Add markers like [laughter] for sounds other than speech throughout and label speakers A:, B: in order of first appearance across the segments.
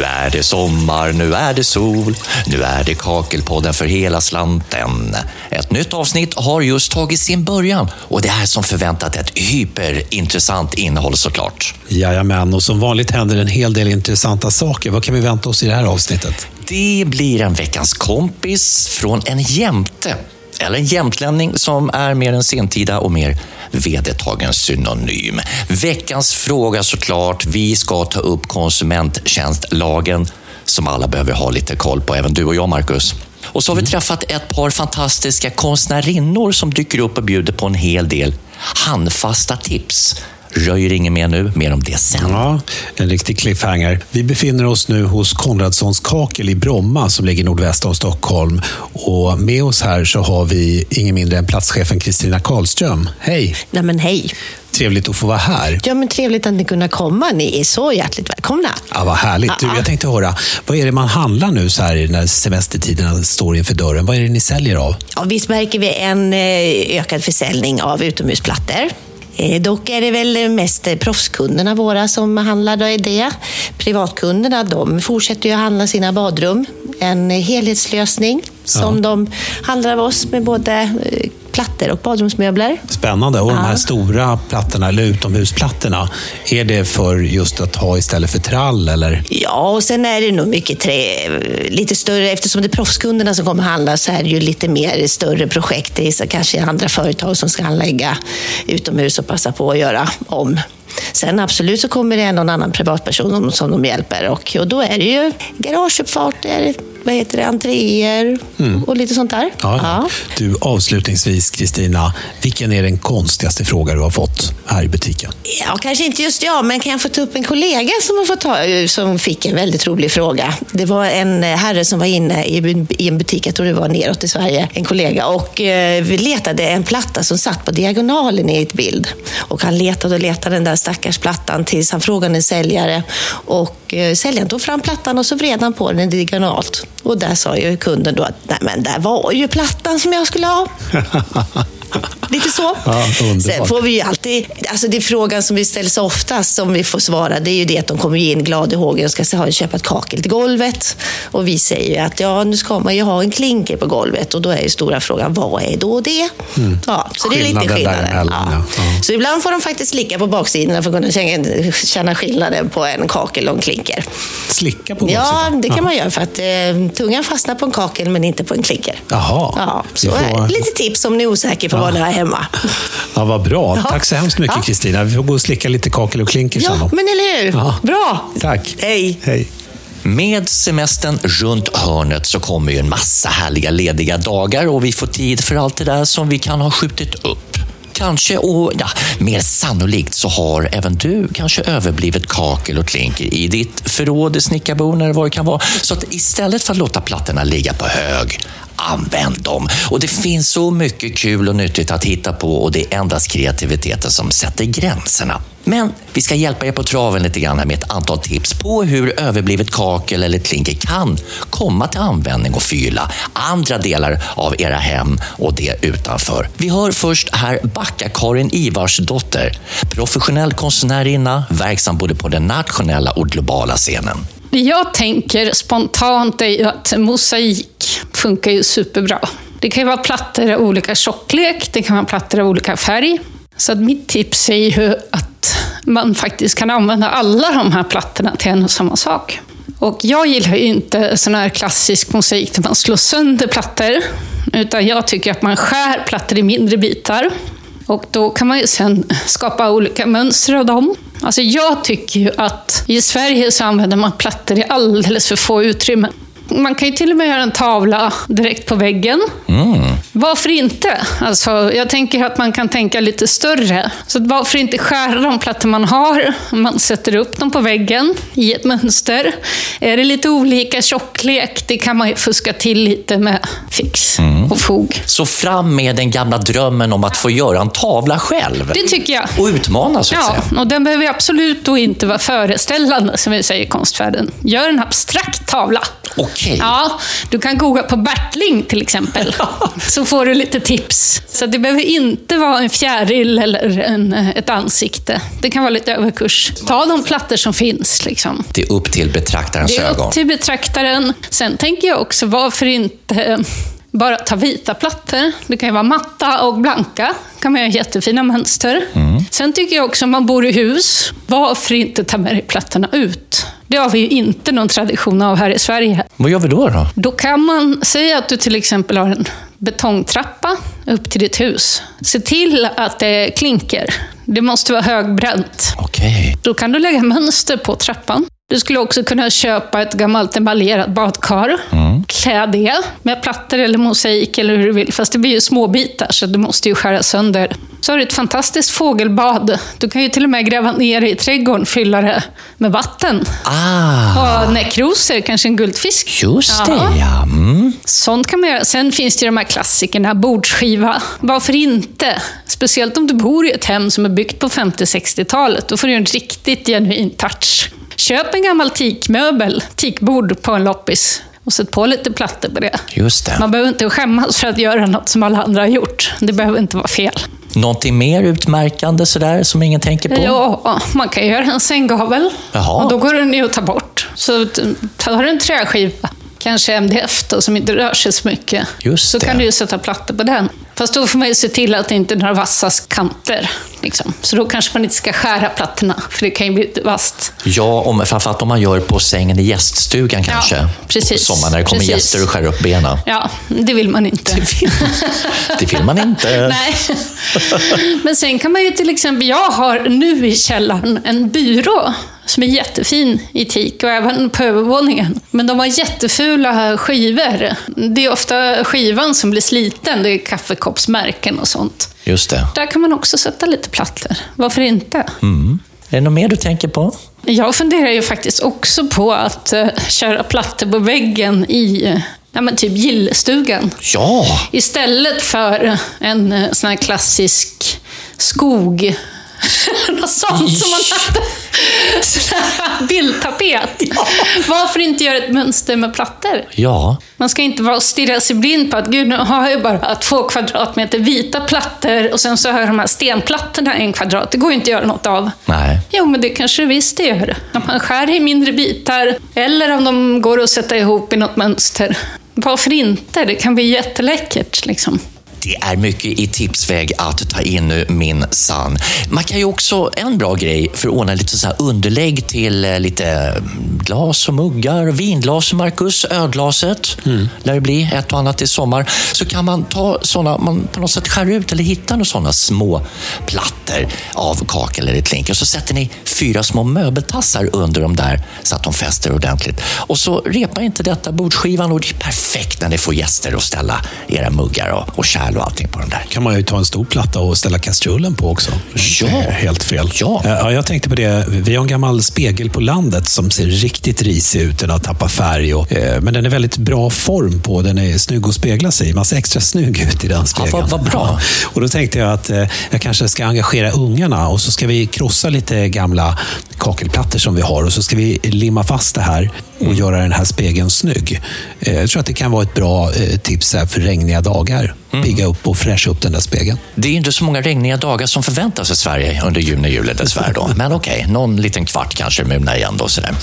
A: Nu är det sommar, nu är det sol, nu är det Kakelpodden för hela slanten. Ett nytt avsnitt har just tagit sin början och det är som förväntat ett hyperintressant innehåll såklart.
B: Jajamän, och som vanligt händer en hel del intressanta saker. Vad kan vi vänta oss i det här avsnittet?
A: Det blir en veckans kompis från en jämte eller en jämtlänning som är mer en sentida och mer vedertagen synonym. Veckans fråga såklart. Vi ska ta upp konsumenttjänstlagen som alla behöver ha lite koll på, även du och jag Marcus. Och så har vi träffat ett par fantastiska konstnärinnor som dyker upp och bjuder på en hel del handfasta tips. Röjer inget mer nu, mer om det sen.
B: Ja, en riktig cliffhanger. Vi befinner oss nu hos Konradssons kakel i Bromma som ligger nordväst om Stockholm. Och med oss här så har vi ingen mindre än platschefen Kristina Karlström. Hej!
C: Nej men hej.
B: Trevligt att få vara här.
C: Ja men trevligt att ni kunde komma. Ni är så hjärtligt välkomna.
B: Ja, vad härligt. Du, jag tänkte höra, vad är det man handlar nu så här när semestertiderna står inför dörren? Vad är det ni säljer av?
C: Ja, visst märker vi en eh, ökad försäljning av utomhusplattor. Eh, Dock är det väl mest eh, proffskunderna våra som handlar det. Privatkunderna de fortsätter ju att handla sina badrum. En helhetslösning som
B: Ja.
C: de handlar av oss med både plattor och badrumsmöbler.
B: Spännande. Och de här
C: Ja.
B: stora plattorna, eller utomhusplattorna, är det för just att ha istället för trall? Eller?
C: Ja, och sen är det nog mycket trä, lite större, eftersom det är proffskunderna som kommer handla så är det ju lite mer större projekt. Det är så kanske andra företag som ska anlägga utomhus och passa på att göra om. Sen absolut så kommer det någon annan privatperson som de hjälper och, och då är det ju garageuppfarter, vad heter det, entréer och lite sånt där.
B: Ja, ja. Du, avslutningsvis, Kristina, vilken är den konstigaste fråga du har fått här i butiken?
C: Ja, kanske inte just jag, men kan jag få ta upp en kollega som, har fått ta, som fick en väldigt rolig fråga. Det var en eh, herre som var inne i i en butik, jag tror det var neråt i Sverige, en kollega, och eh, vi letade en platta som satt på diagonalen i ett bild. Och han letade och letade den där stackars plattan tills han frågade en säljare. Och eh, säljaren tog fram plattan och så vred han på den diagonalt. Och där sa ju kunden då att, nej men där var ju plattan som jag skulle ha. [laughs] Lite så.
B: Ja.
C: Sen får vi ju alltid, alltså det är frågan som vi ställs oftast som vi får svara, det är ju det att de kommer in glada i hågen och ska ha, köpa ett kakel till golvet. Och vi säger ju att ja, nu ska man ju ha en klinker på golvet och då är ju stora frågan, vad är då det? Ja, så det är lite
B: Mm. Skillnaden
C: skillnaden. Ja.
B: ja. Ja.
C: Så ibland får de faktiskt slicka på baksidorna för att kunna känna, känna skillnaden på en kakel och en klinker.
B: Slicka på
C: Ja,
B: baksidan?
C: det kan man göra för att eh, tungan fastnar på en kakel men inte på en klinker.
B: Jaha.
C: Ja, så
B: Vi får-
C: eh, lite tips om ni är osäker på ni har hemma.
B: Ja, vad bra.
C: Ja.
B: Tack så hemskt mycket,
C: Ja.
B: Kristina. Vi får gå och slicka lite kakel och klinker.
C: Ja, men eller hur?
B: Ja.
C: Bra!
B: Tack.
C: Hej!
B: Hej.
A: Med semestern runt hörnet så kommer ju en massa härliga lediga dagar och vi får tid för allt det där som vi kan ha skjutit upp. Kanske, och ja, mer sannolikt så har även du kanske överblivet kakel och klinker i ditt förråd, snickarborn eller vad det kan vara. Så att istället för att låta plattorna ligga på hög, använd dem. Och det finns så mycket kul och nyttigt att hitta på och det är endast kreativiteten som sätter gränserna. Men vi ska hjälpa er på traven lite grann här med ett antal tips på hur överblivet kakel eller klinker kan komma till användning och fylla andra delar av era hem och det utanför. Vi hör först här Backa-Karin Ivarsdotter, professionell konstnärinna, verksam både på den nationella och globala scenen.
D: Det jag tänker spontant är ju att mosaik funkar ju superbra. Det kan ju vara plattor av olika tjocklek, det kan vara plattor av olika färg. Så att mitt tips är ju att man faktiskt kan använda alla de här plattorna till en och samma sak. Och jag gillar ju inte sån här klassisk mosaik där man slår sönder plattor. Utan jag tycker att man skär plattor i mindre bitar. Och då kan man ju sen skapa olika mönster av dem. Alltså jag tycker ju att i Sverige så använder man plattor i alldeles för få utrymmen. Man kan ju till och med göra en tavla direkt på väggen. Mm. Varför inte? Alltså, jag tänker att man kan tänka lite större. Så varför inte skära de plattor man har? Man sätter upp dem på väggen i ett mönster. Är det lite olika tjocklek, det kan man ju fuska till lite med fix och fog.
A: Så fram med den gamla drömmen om att få göra en tavla själv.
D: Det tycker jag.
A: Och utmana så att
D: Ja,
A: säga.
D: och den behöver absolut då inte vara föreställande, som vi säger i konstvärlden. Gör en abstrakt tavla.
A: Okej.
D: Ja, du kan googla på Bertling till exempel. [laughs] Så får du lite tips. Så det behöver inte vara en fjäril eller en, ett ansikte. Det kan vara lite överkurs. Ta de plattor som finns. Liksom.
A: Det är upp till betraktarens
D: Det är
A: ögon.
D: upp till betraktaren. Sen tänker jag också, varför inte eh, bara ta vita plattor? Det kan ju vara matta och blanka. kan man göra jättefina mönster. Sen tycker jag också, om man bor i hus, varför inte ta med dig plattorna ut? Det har vi ju inte någon tradition av här i Sverige.
A: Vad gör vi då? då?
D: Då kan man säga att du till exempel har en betongtrappa upp till ditt hus. Se till att det klinker. Det måste vara högbränt.
A: Okej.
D: Då kan du lägga mönster på trappan. Du skulle också kunna köpa ett gammalt emaljerat badkar. Klä det med plattor eller mosaik eller hur du vill. Fast det blir ju små bitar så du måste ju skära sönder. Så har du ett fantastiskt fågelbad. Du kan ju till och med gräva ner i trädgården, fylla det med vatten.
A: Ah,
D: Och näckrosor, kanske en guldfisk.
A: just det
D: ja.
A: Mm.
D: Sånt kan man göra. Sen finns det ju de här klassikerna, bordsskiva. Varför inte? Speciellt om du bor i ett hem som är byggt på 50-60-talet. Då får du en riktigt genuin touch. Köp en gammal teakmöbel, teakbord på en loppis. Och sätt på lite plattor på det.
A: Just det.
D: Man behöver inte skämmas för att göra något som alla andra har gjort. Det behöver inte vara fel.
A: Någonting mer utmärkande sådär som ingen tänker på?
D: Ja, man kan göra en sänggavel.
A: Jaha.
D: Och då går den ju att ta bort. Så tar du en träskiva, kanske MDF då, som inte rör sig så mycket.
A: Just
D: så
A: det.
D: kan du ju sätta plattor på den. Fast då får man ju se till att det inte är några vassa kanter. Liksom. Så då kanske man inte ska skära plattorna, för det kan ju bli lite vasst.
A: Ja, om, framförallt om man gör på sängen i gäststugan kanske.
D: precis.
A: På sommaren när det kommer
D: Precis.
A: gäster och skär upp benen.
D: Ja, det vill man inte. [laughs]
A: Det vill man inte.
D: Nej. Men sen kan man ju till exempel, jag har nu i källaren en byrå som är jättefin i teak och även på övervåningen. Men de har jättefula skivor. Det är ofta skivan som blir sliten, det är kaffekoppsmärken och sånt.
A: Just det.
D: Där kan man också sätta lite plattor. Varför inte?
A: Är det något mer du tänker på?
D: Jag funderar ju faktiskt också på att eh, köra plattor på väggen i ja, men typ gillestugan.
A: Ja,
D: Istället för en eh, sån här klassisk skog. [laughs] Något sånt som man hade. [laughs] Sån här bildtapet. [laughs] Varför inte göra ett mönster med plattor?
A: ja.
D: Man ska inte vara stirra sig blind på att gud, nu har jag bara två kvadratmeter vita plattor och sen så har jag de här stenplattorna en kvadrat. Det går ju inte att göra något av.
A: Nej.
D: Jo, men det kanske det visst det gör. Om man skär i mindre bitar, eller om de går att sätta ihop i något mönster. Varför inte? Det kan bli jätteläckert. Liksom.
A: Det är mycket i tipsväg att ta in nu, min sann. Man kan ju också, en bra grej för att ordna lite så här underlägg till eh, lite mm, glas och muggar, vinglas, Marcus, ölglaset. Lär det bli ett och annat i sommar. Så kan man ta såna, man på något sätt skär ut eller hitta några sådana små plattor av kakel eller klinker. Och så sätter ni fyra små möbeltassar under dem där så att de fäster ordentligt. Och så repar inte detta bordsskivan och det är perfekt när ni får gäster och ställa era muggar och, och kärl och allting på den där.
B: kan man ju ta en stor platta och ställa kastrullen på också.
A: Ja.
B: Helt fel.
A: Ja.
B: Eh, Ja, jag tänkte på det. Vi har en gammal spegel på landet som ser riktigt risig ut. Den har tappat färg. Och, eh, men den är väldigt bra form på. Den är snygg att spegla sig i. Man ser extra snygg ut i den spegeln.
A: vad- vad bra.
B: Ja. Och då tänkte jag att eh, jag kanske ska engagera ungarna och så ska vi krossa lite gamla kakelplattor som vi har och så ska vi limma fast det här och
A: Mm.
B: göra den här spegeln snygg. Jag tror att det kan vara ett bra tips för regniga dagar.
A: Mm.
B: Pigga upp och fräscha upp den där spegeln.
A: Det är inte så många regniga dagar som förväntas i Sverige under juni, juli dessvärre. Då. [laughs] Men okej, någon liten kvart kanske mulnar igen. Då, sådär.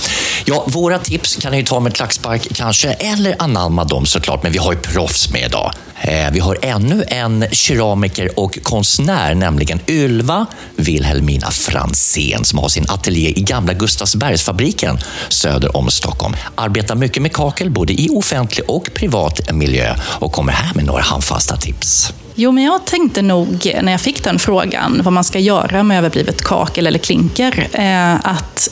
A: Ja, våra tips kan ni ta med klackspark kanske, eller anamma dem såklart. Men vi har ju proffs med idag. Eh, vi har ännu en keramiker och konstnär, nämligen Ylva Wilhelmina Fransén som har sin ateljé i gamla Gustavsbergsfabriken söder om Stockholm. Arbetar mycket med kakel, både i offentlig och privat miljö och kommer här med några handfasta tips.
E: Jo, men jag tänkte nog när jag fick den frågan, vad man ska göra med överblivet kakel eller klinker, eh, att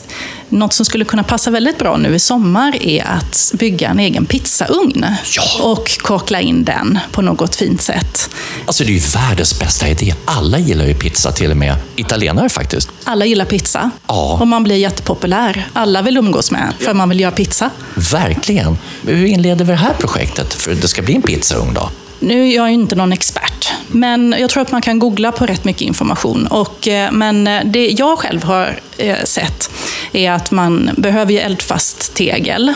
E: något som skulle kunna passa väldigt bra nu i sommar är att bygga en egen pizzaugn
A: Ja.
E: och kakla in den på något fint sätt.
A: Alltså det är ju världens bästa idé. Alla gillar ju pizza, till och med italienare faktiskt.
E: Alla gillar pizza
A: Ja.
E: och man blir jättepopulär. Alla vill umgås med för man vill göra pizza.
A: Verkligen. Hur inleder vi det här projektet? För det ska bli en pizzaugn då?
E: Nu är jag ju inte någon expert, men jag tror att man kan googla på rätt mycket information. Och, eh, men eh, det jag själv har eh, sett är att man behöver ju eldfast tegel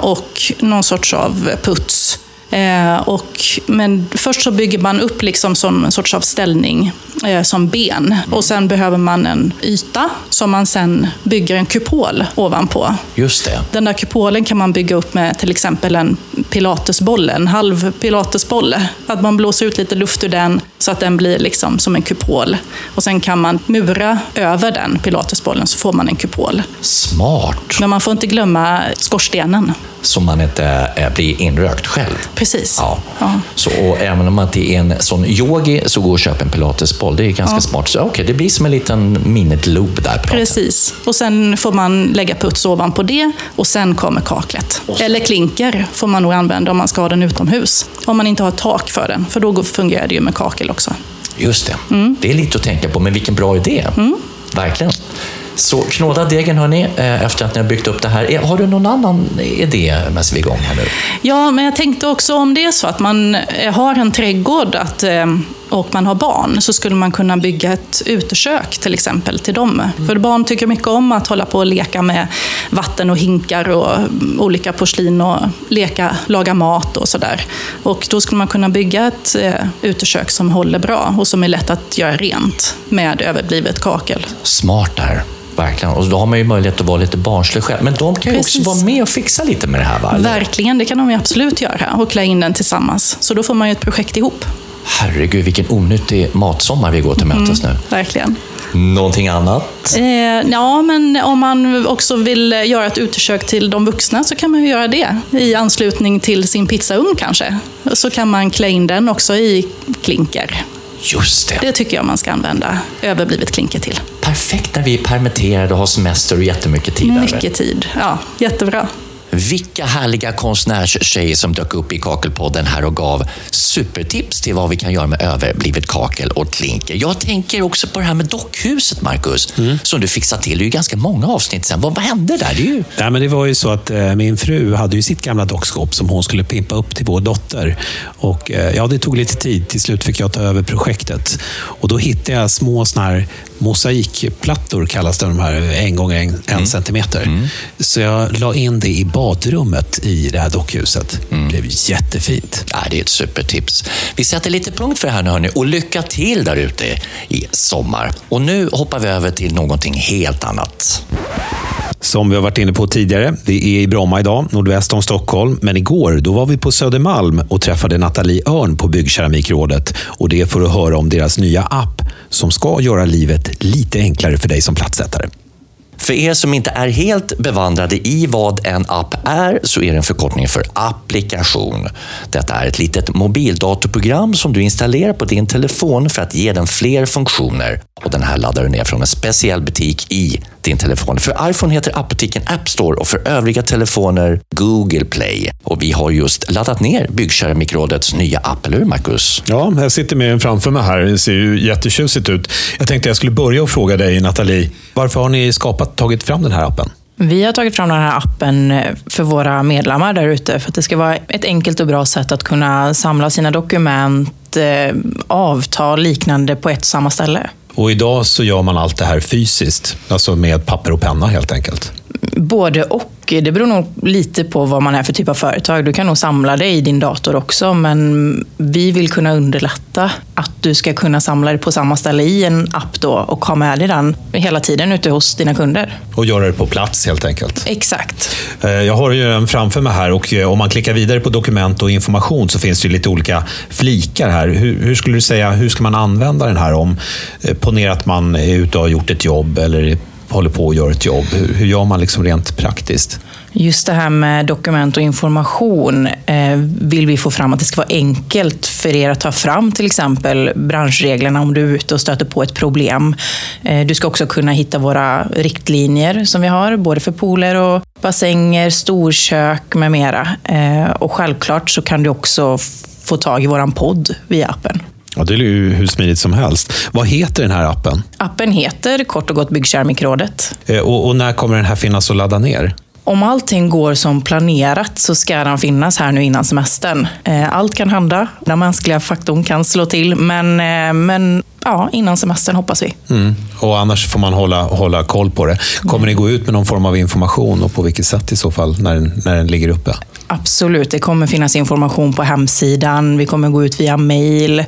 E: och någon sorts av puts och, men först så bygger man upp liksom som en sorts av ställning, som ben. Och sen behöver man en yta som man sen bygger en kupol ovanpå.
A: Just det.
E: Den där kupolen kan man bygga upp med till exempel en pilatesbolle, en halv pilatesbolle. Att man blåser ut lite luft ur den så att den blir liksom som en kupol. Och sen kan man mura över den pilatesbollen så får man en kupol.
A: Smart.
E: Men man får inte glömma skorstenen.
A: Så man inte eh, blir inrökt själv.
E: Precis.
A: Ja.
E: Ja.
A: Så, och även om man inte är en sån yogi så gå och köp en pilatesboll. Det är ganska smart. Så okej, det blir som en liten minnet-loop där. på något sätt.
E: Precis. Och sen får man lägga puts ovanpå det och sen kommer kaklet. Eller klinker får man nog använda om man ska ha den utomhus. Om man inte har tak för den, för då fungerar det ju med kakel också.
A: Just det.
E: Mm.
A: Det är lite att tänka på, men vilken bra idé. Verkligen. Så knåda degen hörni, eh, efter att ni har byggt upp det här. Har du någon annan idé medan vi är igång här nu?
E: Ja, men jag tänkte också om det är så att man eh, har en trädgård att, eh, och man har barn, så skulle man kunna bygga ett utekök till exempel till dem. För barn tycker mycket om att hålla på och leka med vatten och hinkar och mm, olika porslin och leka, laga mat och sådär. Och då skulle man kunna bygga ett utekök som håller bra och som är lätt att göra rent med överblivet kakel.
A: Smart där. Verkligen. Och då har man ju möjlighet att vara lite barnslig själv. Men de kan ju
E: Precis.
A: också vara med och fixa lite med det här. Va?
E: Verkligen, det kan de ju absolut göra och klä in den tillsammans. Så då får man ju ett projekt ihop.
A: Herregud, vilken onyttig matsommar vi går till mötes nu.
E: Verkligen.
A: Någonting annat?
E: Eh, ja, men om man också vill göra ett utekök till de vuxna så kan man ju göra det i anslutning till sin pizzaugn kanske. Så kan man klä in den också i klinker.
A: Just det.
E: Det tycker jag man ska använda överblivet klinker till.
A: Perfekt när vi är permitterade och har semester och jättemycket tid över.
E: Mycket tid. Ja, jättebra.
A: Vilka härliga konstnärstjejer som dök upp i Kakelpodden här och gav supertips till vad vi kan göra med överblivet kakel och klinker. Jag tänker också på det här med dockhuset, Marcus, som du fixade till. Det är ju ganska många avsnitt sen. Vad, vad hände där? Det ju...
B: Nej, men det var ju så att eh, min fru hade ju sitt gamla dockskåp som hon skulle pimpa upp till vår dotter. Och, eh, ja, det tog lite tid. Till slut fick jag ta över projektet. Och Då hittade jag små såna här mosaikplattor, kallas det, de här en gånger en, en centimeter. Så jag la in det i badrummet i det här dockhuset. Det blev jättefint.
A: Ja, det är ett supertips. Vi sätter lite punkt för det här nu hörni och lycka till där ute i sommar. Och nu hoppar vi över till någonting helt annat.
B: Som vi har varit inne på tidigare, det är i Bromma idag, nordväst om Stockholm. Men igår då var vi på Södermalm och träffade Nathalie Örn på Byggkeramikrådet. Och det är för att höra om deras nya app som ska göra livet lite enklare för dig som platssättare.
A: För er som inte är helt bevandrade i vad en app är så är det en förkortning för applikation. Detta är ett litet mobildatorprogram som du installerar på din telefon för att ge den fler funktioner. Och den här laddar du ner från en speciell butik i din telefon. För iPhone heter appbutiken App Store och för övriga telefoner Google Play. Och vi har just laddat ner Byggkeramikrådets nya app, eller hur Marcus?
B: Ja, jag sitter med den framför mig här. Det ser ju jättetjusigt ut. Jag tänkte jag skulle börja och fråga dig, Nathalie. Varför har ni skapat, tagit fram den här appen?
F: Vi har tagit fram den här appen eh, för våra medlemmar där ute för att det ska vara ett enkelt och bra sätt att kunna samla sina dokument, eh, avtal liknande på ett samma ställe.
B: Och idag så gör man allt det här fysiskt, alltså med papper och penna helt enkelt.
F: Både och. Det beror nog lite på vad man är för typ av företag. Du kan nog samla det i din dator också, men vi vill kunna underlätta att du ska kunna samla det på samma ställe i en app då och ha med dig den hela tiden ute hos dina kunder.
B: Och göra det på plats helt enkelt.
F: Exakt.
B: Eh, Jag har ju den framför mig här och eh, om man klickar vidare på dokument och information så finns det lite olika flikar här. Hur, hur skulle du säga, hur ska man använda den här om, eh, ponera att man är ute och har gjort ett jobb eller håller på och gör ett jobb. Hur, hur gör man liksom rent praktiskt?
F: Just det här med dokument och information eh, vill vi få fram att det ska vara enkelt för er att ta fram till exempel branschreglerna om du är ute och stöter på ett problem. Eh, du ska också kunna hitta våra riktlinjer som vi har, både för pooler och bassänger, storkök med mera. Eh, och självklart så kan du också få tag i våran podd via appen.
B: Ja, det är ju hur smidigt som helst. Vad heter den här appen?
F: Appen heter kort och gott Byggkeramikrådet.
B: Eh, Och, och när kommer den här finnas att ladda ner?
F: Om allting går som planerat så ska den finnas här nu innan semestern. Eh, Allt kan hända, den mänskliga faktorn kan slå till, men, eh, men ja, innan semestern hoppas vi.
B: Mm. Och annars får man hålla, hålla koll på det. Kommer ni gå ut med någon form av information och på vilket sätt i så fall när den, när den ligger uppe?
F: Absolut, det kommer finnas information på hemsidan. Vi kommer gå ut via mail.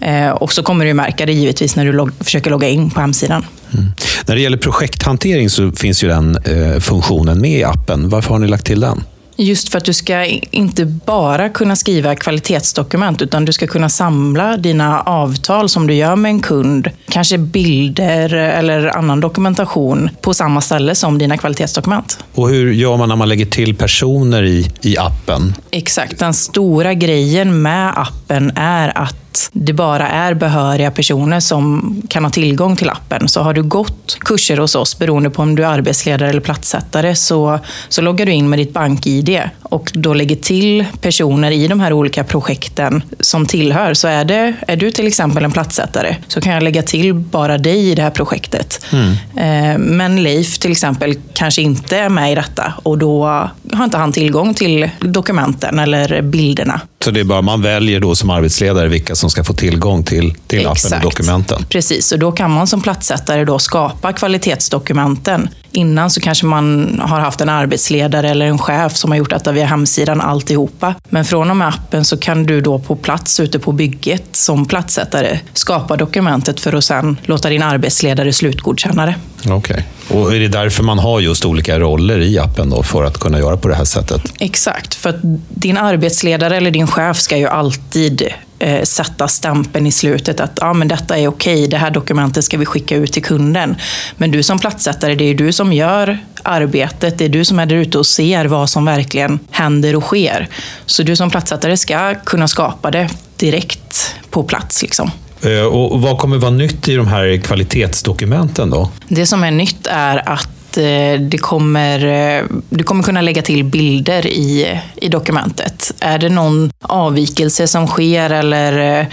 F: Eh, och så kommer du märka det givetvis när du log försöker logga in på hemsidan.
B: Mm. När det gäller projekthantering så finns ju den eh, funktionen med i appen. Varför har ni lagt till den?
F: Just för att du ska inte bara kunna skriva kvalitetsdokument, utan du ska kunna samla dina avtal som du gör med en kund, kanske bilder eller annan dokumentation på samma ställe som dina kvalitetsdokument.
B: Och hur gör man när man lägger till personer i, i appen?
F: Exakt. Den stora grejen med appen är att det bara är behöriga personer som kan ha tillgång till appen. Så har du gått kurser hos oss, beroende på om du är arbetsledare eller platssättare, så, så loggar du in med ditt bank-id och då lägger till personer i de här olika projekten som tillhör. Så är, det, är du till exempel en platssättare så kan jag lägga till bara dig i det här projektet. Mm. Eh, men Leif till exempel kanske inte är med i detta och då har inte han tillgång till dokumenten eller bilderna.
B: Så det är bara man väljer då som arbetsledare vilka som ska få tillgång till, till appen och dokumenten?
F: Precis, och då kan man som platssättare då skapa kvalitetsdokumenten. Innan så kanske man har haft en arbetsledare eller en chef som har gjort detta via hemsidan alltihopa. Men från och med appen så kan du då på plats ute på bygget som platssättare skapa dokumentet för att sedan låta din arbetsledare slutgodkänna det.
B: Okej. Okay. Och är det därför man har just olika roller i appen då, för att kunna göra på det här sättet?
F: Exakt, för att din arbetsledare eller din chef ska ju alltid eh, sätta stämpeln i slutet att ah, men detta är okej, det här dokumentet ska vi skicka ut till kunden. Men du som platssättare, det är du som gör arbetet, det är du som är där ute och ser vad som verkligen händer och sker. Så du som platssättare ska kunna skapa det direkt på plats. Liksom.
B: Eh, och vad kommer vara nytt i de här kvalitetsdokumenten då?
F: Det som är nytt är att Eh, det kommer, eh, du kommer kunna lägga till bilder i, i dokumentet. Är det någon avvikelse som sker eller eh,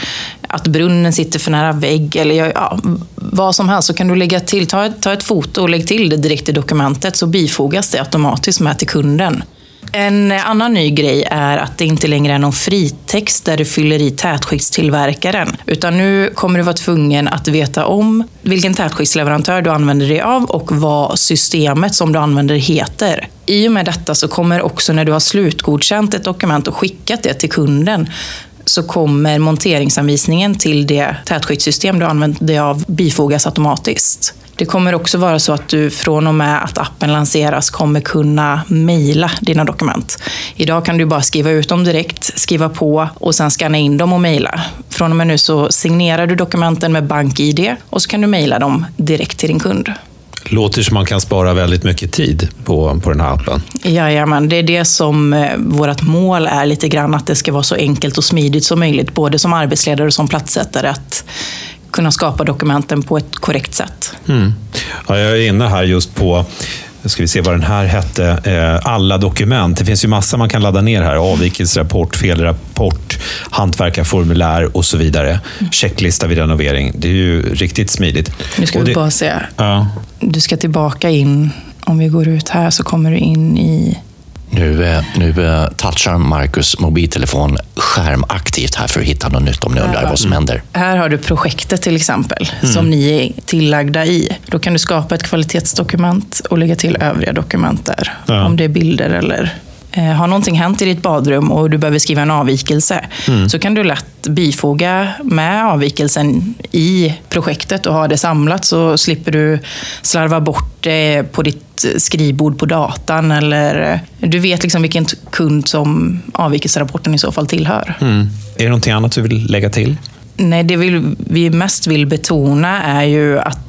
F: att brunnen sitter för nära vägg eller ja, vad som helst så kan du lägga till, ta, ta ett foto och lägg till det direkt i dokumentet så bifogas det automatiskt med till kunden. En annan ny grej är att det inte längre är någon fritext där du fyller i tätskiktstillverkaren. Utan nu kommer du vara tvungen att veta om vilken tätskiktsleverantör du använder dig av och vad systemet som du använder heter. I och med detta så kommer också när du har slutgodkänt ett dokument och skickat det till kunden så kommer monteringsanvisningen till det tätskyddssystem du använder dig av bifogas automatiskt. Det kommer också vara så att du från och med att appen lanseras kommer kunna mejla dina dokument. Idag kan du bara skriva ut dem direkt, skriva på och sen scanna in dem och mejla. Från och med nu så signerar du dokumenten med BankID och så kan du mejla dem direkt till din kund.
B: Låter som man kan spara väldigt mycket tid på, på den här appen.
F: Jajamän, det är det som eh, vårt mål är lite grann, att det ska vara så enkelt och smidigt som möjligt, både som arbetsledare och som platssättare, att kunna skapa dokumenten på ett korrekt sätt.
B: Mm. Ja, jag är inne här just på nu ska vi se vad den här hette. Eh, alla dokument. Det finns ju massa man kan ladda ner här. Avvikelserapport, felrapport, hantverkarformulär och så vidare. Checklista vid renovering. Det är ju riktigt smidigt.
F: Nu ska och vi det, bara se. Ja. Du ska tillbaka in. Om vi går ut här så kommer du in i
A: nu, eh, nu eh, touchar Marcus mobiltelefon skärmaktivt här för att hitta något nytt om ni undrar vad som händer.
F: Här har du projektet till exempel, mm. som ni är tillagda i. Då kan du skapa ett kvalitetsdokument och lägga till övriga dokument där. Ja. Om det är bilder eller har någonting hänt i ditt badrum och du behöver skriva en avvikelse, mm. så kan du lätt bifoga med avvikelsen i projektet och ha det samlat så slipper du slarva bort det på ditt skrivbord på datan. Eller, du vet liksom vilken kund som avvikelserapporten i så fall tillhör.
B: Mm. Är det någonting annat du vill lägga till?
F: Nej, det vill, vi mest vill betona är ju att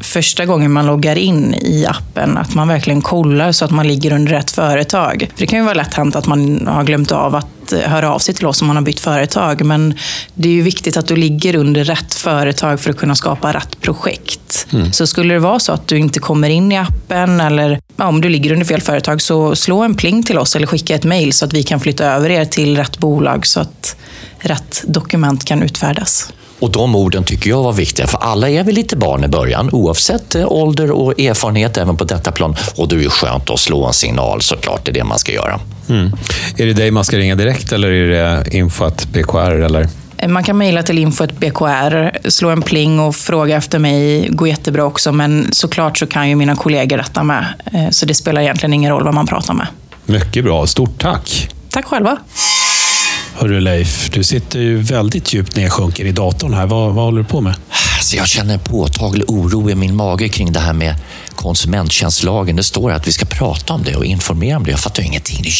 F: första gången man loggar in i appen, att man verkligen kollar så att man ligger under rätt företag. För det kan ju vara lätt hänt att man har glömt av att höra av sig till oss om man har bytt företag. Men det är ju viktigt att du ligger under rätt företag för att kunna skapa rätt projekt. Mm. Så skulle det vara så att du inte kommer in i appen eller ja, om du ligger under fel företag, så slå en pling till oss eller skicka ett mejl så att vi kan flytta över er till rätt bolag så att rätt dokument kan utfärdas.
A: Och de orden tycker jag var viktiga, för alla är väl lite barn i början, oavsett eh, ålder och erfarenhet även på detta plan. Och det är ju skönt att slå en signal såklart, det är det man ska göra. Mm.
B: Är det dig man ska ringa direkt eller är det info.bkr? Eller?
F: Man kan mejla till info.bkr, slå en pling och fråga efter mig. går jättebra också, men såklart så kan ju mina kollegor detta med. Eh, så det spelar egentligen ingen roll vad man pratar med.
B: Mycket bra, stort tack!
E: Tack själva.
B: Hörru Leif, du sitter ju väldigt djupt nedsjunken i datorn här. Vad, vad håller du på med?
A: Alltså jag känner en påtaglig oro i min mage kring det här med konsumenttjänstlagen. Det står att vi ska prata om det och informera om det. Jag fattar ingenting. Det är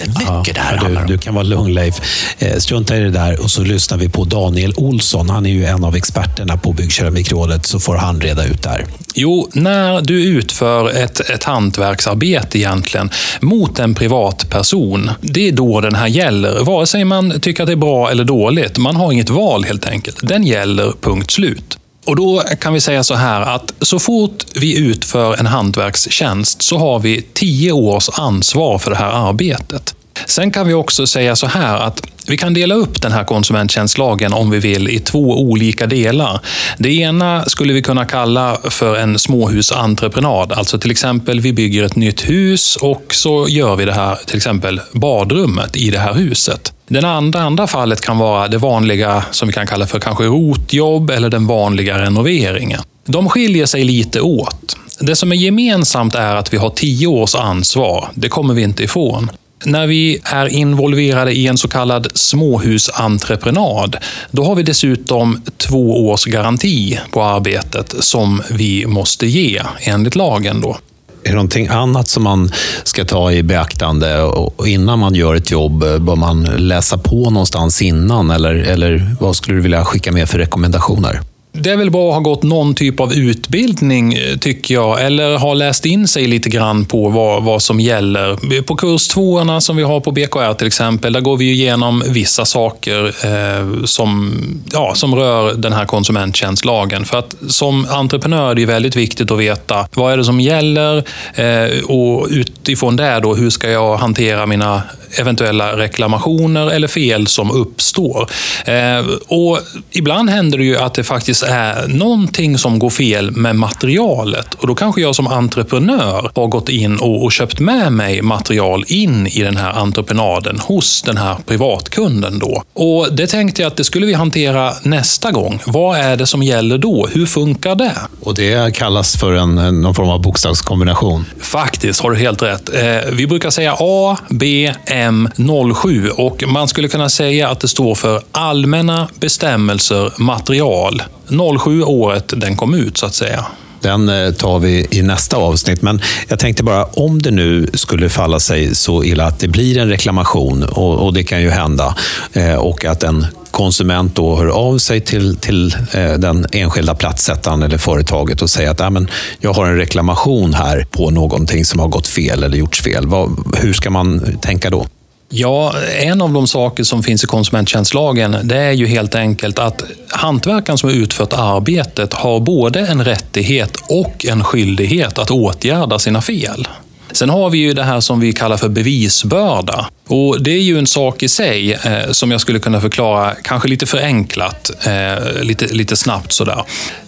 A: jättemycket det här
B: du,
A: handlar om.
B: du kan vara lugn Leif. Eh, strunta i det där och så lyssnar vi på Daniel Olsson. Han är ju en av experterna på Byggkeramikrådet så får han reda ut det här.
G: Jo, när du utför ett, ett hantverksarbete egentligen mot en privatperson, det är då den här gäller. Vare sig man tycker att det är bra eller dåligt. Man har inget val helt enkelt. Den gäller, punkt slut. Och då kan vi säga så här att så fort vi utför en hantverkstjänst så har vi tio års ansvar för det här arbetet. Sen kan vi också säga så här att vi kan dela upp den här konsumenttjänstlagen om vi vill i två olika delar. Det ena skulle vi kunna kalla för en småhusentreprenad. Alltså till exempel vi bygger ett nytt hus och så gör vi det här, till exempel badrummet i det här huset. Det andra, andra fallet kan vara det vanliga som vi kan kalla för kanske rotjobb eller den vanliga renoveringen. De skiljer sig lite åt. Det som är gemensamt är att vi har tio års ansvar. Det kommer vi inte ifrån. När vi är involverade i en så kallad småhusentreprenad, då har vi dessutom två års garanti på arbetet som vi måste ge enligt lagen. Då.
B: Är det någonting annat som man ska ta i beaktande och innan man gör ett jobb? Bör man läsa på någonstans innan eller, eller vad skulle du vilja skicka med för rekommendationer?
G: Det är väl bra att ha gått någon typ av utbildning, eh, tycker jag, eller ha läst in sig lite grann på vad, vad som gäller. På kurs tvåorna som vi har på BKR till exempel, där går vi igenom vissa saker eh, som, ja, som rör den här konsumenttjänstlagen. För att som entreprenör är det väldigt viktigt att veta vad är det som gäller eh, och utifrån det då, hur ska jag hantera mina eventuella reklamationer eller fel som uppstår. Eh, och ibland händer det ju att det faktiskt är någonting som går fel med materialet. Och då kanske jag som entreprenör har gått in och, och köpt med mig material in i den här entreprenaden hos den här privatkunden. Då. Och Det tänkte jag att det skulle vi hantera nästa gång. Vad är det som gäller då? Hur funkar det?
B: Och det kallas för en, någon form av bokstavskombination?
G: Faktiskt, har du helt rätt. Eh, vi brukar säga A, B, M, 07 och man skulle kunna säga att det står för allmänna bestämmelser material. 07 året den kom ut så att säga.
B: Den eh, tar vi i nästa avsnitt. Men jag tänkte bara, om det nu skulle falla sig så illa att det blir en reklamation, och, och det kan ju hända, eh, och att en konsument då hör av sig till, till eh, den enskilda platssättaren eller företaget och säger att men jag har en reklamation här på någonting som har gått fel eller gjorts fel. Vad, hur ska man tänka då?
G: Ja, en av de saker som finns i konsumenttjänstlagen det är ju helt enkelt att hantverkaren som har utfört arbetet har både en rättighet och en skyldighet att åtgärda sina fel. Sen har vi ju det här som vi kallar för bevisbörda. Och Det är ju en sak i sig eh, som jag skulle kunna förklara, kanske lite förenklat, eh, lite, lite snabbt sådär.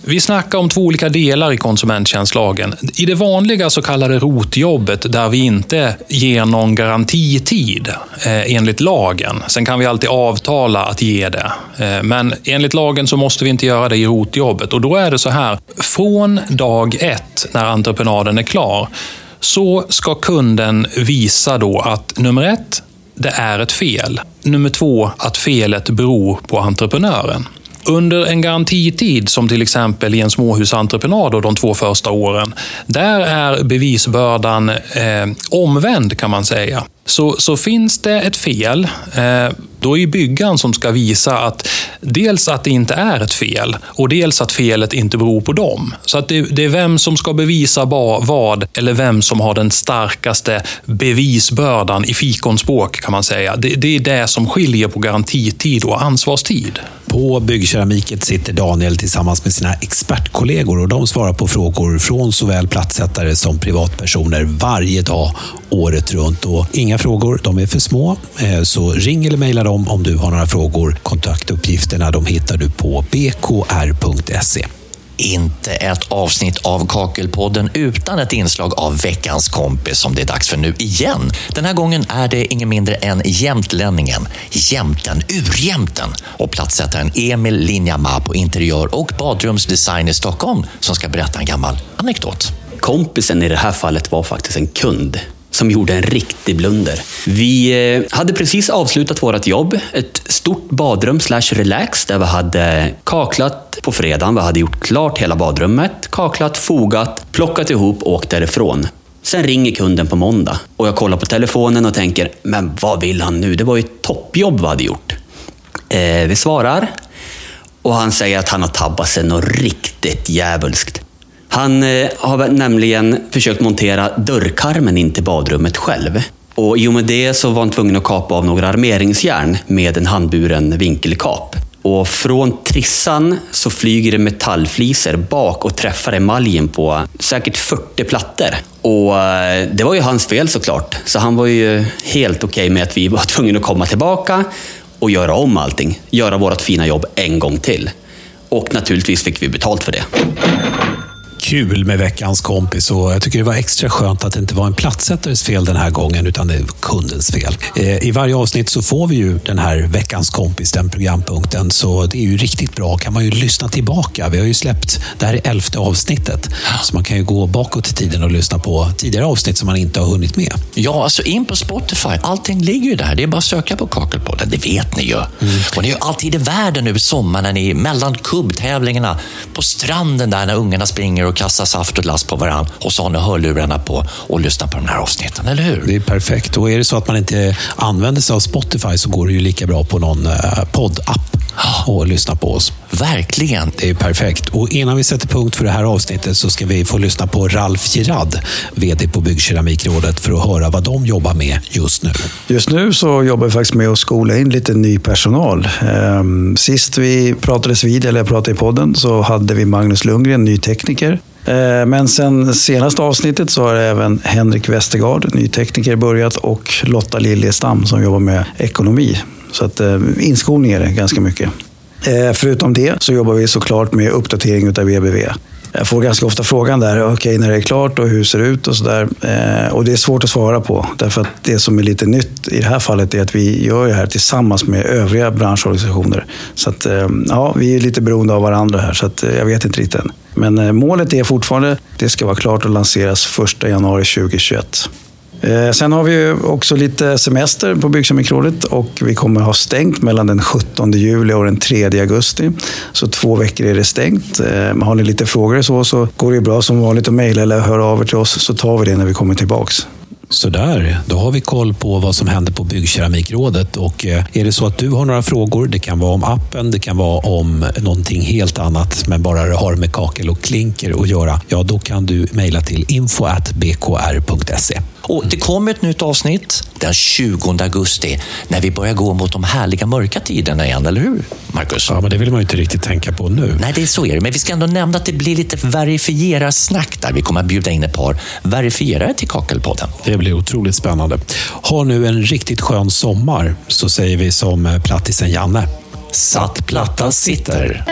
G: Vi snackar om två olika delar i konsumenttjänstlagen. I det vanliga så kallade rotjobbet, där vi inte ger någon garantitid eh, enligt lagen. Sen kan vi alltid avtala att ge det. Eh, men enligt lagen så måste vi inte göra det i rotjobbet. Och då är det så här, från dag ett när entreprenaden är klar, så ska kunden visa då att nummer ett, det är ett fel. Nummer två, att felet beror på entreprenören. Under en garantitid, som till exempel i en småhusentreprenad de två första åren, där är bevisbördan eh, omvänd kan man säga. Så, så finns det ett fel, eh, då är byggaren som ska visa att dels att det inte är ett fel och dels att felet inte beror på dem. Så att det, det är vem som ska bevisa vad eller vem som har den starkaste bevisbördan i fikonspråk kan man säga. Det, det är det som skiljer på garantitid och ansvarstid.
B: På Byggkeramiket sitter Daniel tillsammans med sina expertkollegor och de svarar på frågor från såväl platssättare som privatpersoner varje dag, året runt. Och inga frågor, de är för små, eh, så ring eller mejla dem om du har några frågor. Kontaktuppgifterna de hittar du på bkr.se.
A: Inte ett avsnitt av Kakelpodden utan ett inslag av veckans kompis som det är dags för nu igen. Den här gången är det ingen mindre än jämtlänningen, jämten, urjämten och platssättaren Emil Linjama på interiör och badrumsdesign i Stockholm som ska berätta en gammal anekdot.
H: Kompisen i det här fallet var faktiskt en kund som gjorde en riktig blunder. Vi eh, hade precis avslutat vårt jobb, ett stort badrum slash relax där vi hade kaklat på fredagen. Vi hade gjort klart hela badrummet, kaklat, fogat, plockat ihop och åkt därifrån. Sen ringer kunden på måndag och jag kollar på telefonen och tänker, men vad vill han nu? Det var ju ett toppjobb vi hade gjort. Eh, vi svarar och han säger att han har tabbat sig något riktigt djävulskt. Han eh, har nämligen försökt montera dörrkarmen in till badrummet själv. Och i och med det så var han tvungen att kapa av några armeringsjärn med en handburen vinkelkap. Och från trissan så flyger det metallfliser bak och träffar emaljen på säkert 40 plattor. Och eh, det var ju hans fel såklart, så han var ju helt okej okay med att vi var [laughs] tvungna att komma tillbaka och göra om allting. Göra vårt fina jobb en gång till. Och naturligtvis fick vi betalt för det
B: kul med veckans kompis och jag tycker det var extra skönt att det inte var en plattsättares fel den här gången utan det var kundens fel. Eh, I varje avsnitt så får vi ju den här veckans kompis, den programpunkten, så det är ju riktigt bra. kan man ju lyssna tillbaka. Vi har ju släppt, det här är elfte avsnittet, så man kan ju gå bakåt i tiden och lyssna på tidigare avsnitt som man inte har hunnit med.
A: Ja, alltså in på Spotify. Allting ligger ju där. Det är bara att söka på Kakelpodden. Det vet ni ju. Mm. Och ni är ju alltid i världen nu i sommar när ni är mellan kubbtävlingarna på stranden där när ungarna springer och kasta saft och glass på varandra och så har ni hörlurarna på och lyssnar på de här avsnitten, eller hur?
B: Det är perfekt. Och är det så att man inte använder sig av Spotify så går det ju lika bra på någon eh, poddapp och lyssna på oss.
A: Verkligen.
B: Det är perfekt. Och innan vi sätter punkt för det här avsnittet så ska vi få lyssna på Ralf Girard, VD på Byggkeramikrådet, för att höra vad de jobbar med just nu.
I: Just nu så jobbar vi faktiskt med att skola in lite ny personal. Ehm, sist vi pratades vid, eller jag pratade i podden, så hade vi Magnus Lundgren, ny tekniker. Ehm, men sen senaste avsnittet så har även Henrik Westergaard, ny tekniker, börjat och Lotta Liljestam som jobbar med ekonomi. Så att eh, inskolning är det ganska mycket. Eh, förutom det så jobbar vi såklart med uppdatering av EBV. Jag får ganska ofta frågan där, okej okay, när det är klart och hur ser det ut och sådär. Eh, och det är svårt att svara på. Därför att det som är lite nytt i det här fallet är att vi gör det här tillsammans med övriga branschorganisationer. Så att, eh, ja, vi är lite beroende av varandra här, så att, eh, jag vet inte riktigt än. Men eh, målet är fortfarande, det ska vara klart och lanseras 1 januari 2021. Eh, sen har vi också lite semester på Byggkemikrådet och vi kommer ha stängt mellan den 17 juli och den 3 augusti. Så två veckor är det stängt. Eh, har ni lite frågor så, så går det bra som vanligt att mejla eller höra av er till oss så tar vi det när vi kommer tillbaks.
B: Sådär, då har vi koll på vad som händer på Byggkeramikrådet. Och eh, är det så att du har några frågor, det kan vara om appen, det kan vara om någonting helt annat, men bara det har med kakel och klinker att göra, ja då kan du mejla till info.bkr.se.
A: Och det kommer ett nytt avsnitt den 20 augusti när vi börjar gå mot de härliga mörka tiderna igen, eller hur? Marcus?
B: Ja, men det vill man ju inte riktigt tänka på nu.
A: Nej, det är så är det. Men vi ska ändå nämna att det blir lite verifierar-snack där. Vi kommer att bjuda in ett par verifierare till Kakelpodden.
B: Det blir otroligt spännande. Ha nu en riktigt skön sommar, så säger vi som plattisen Janne.
A: Satt platta sitter.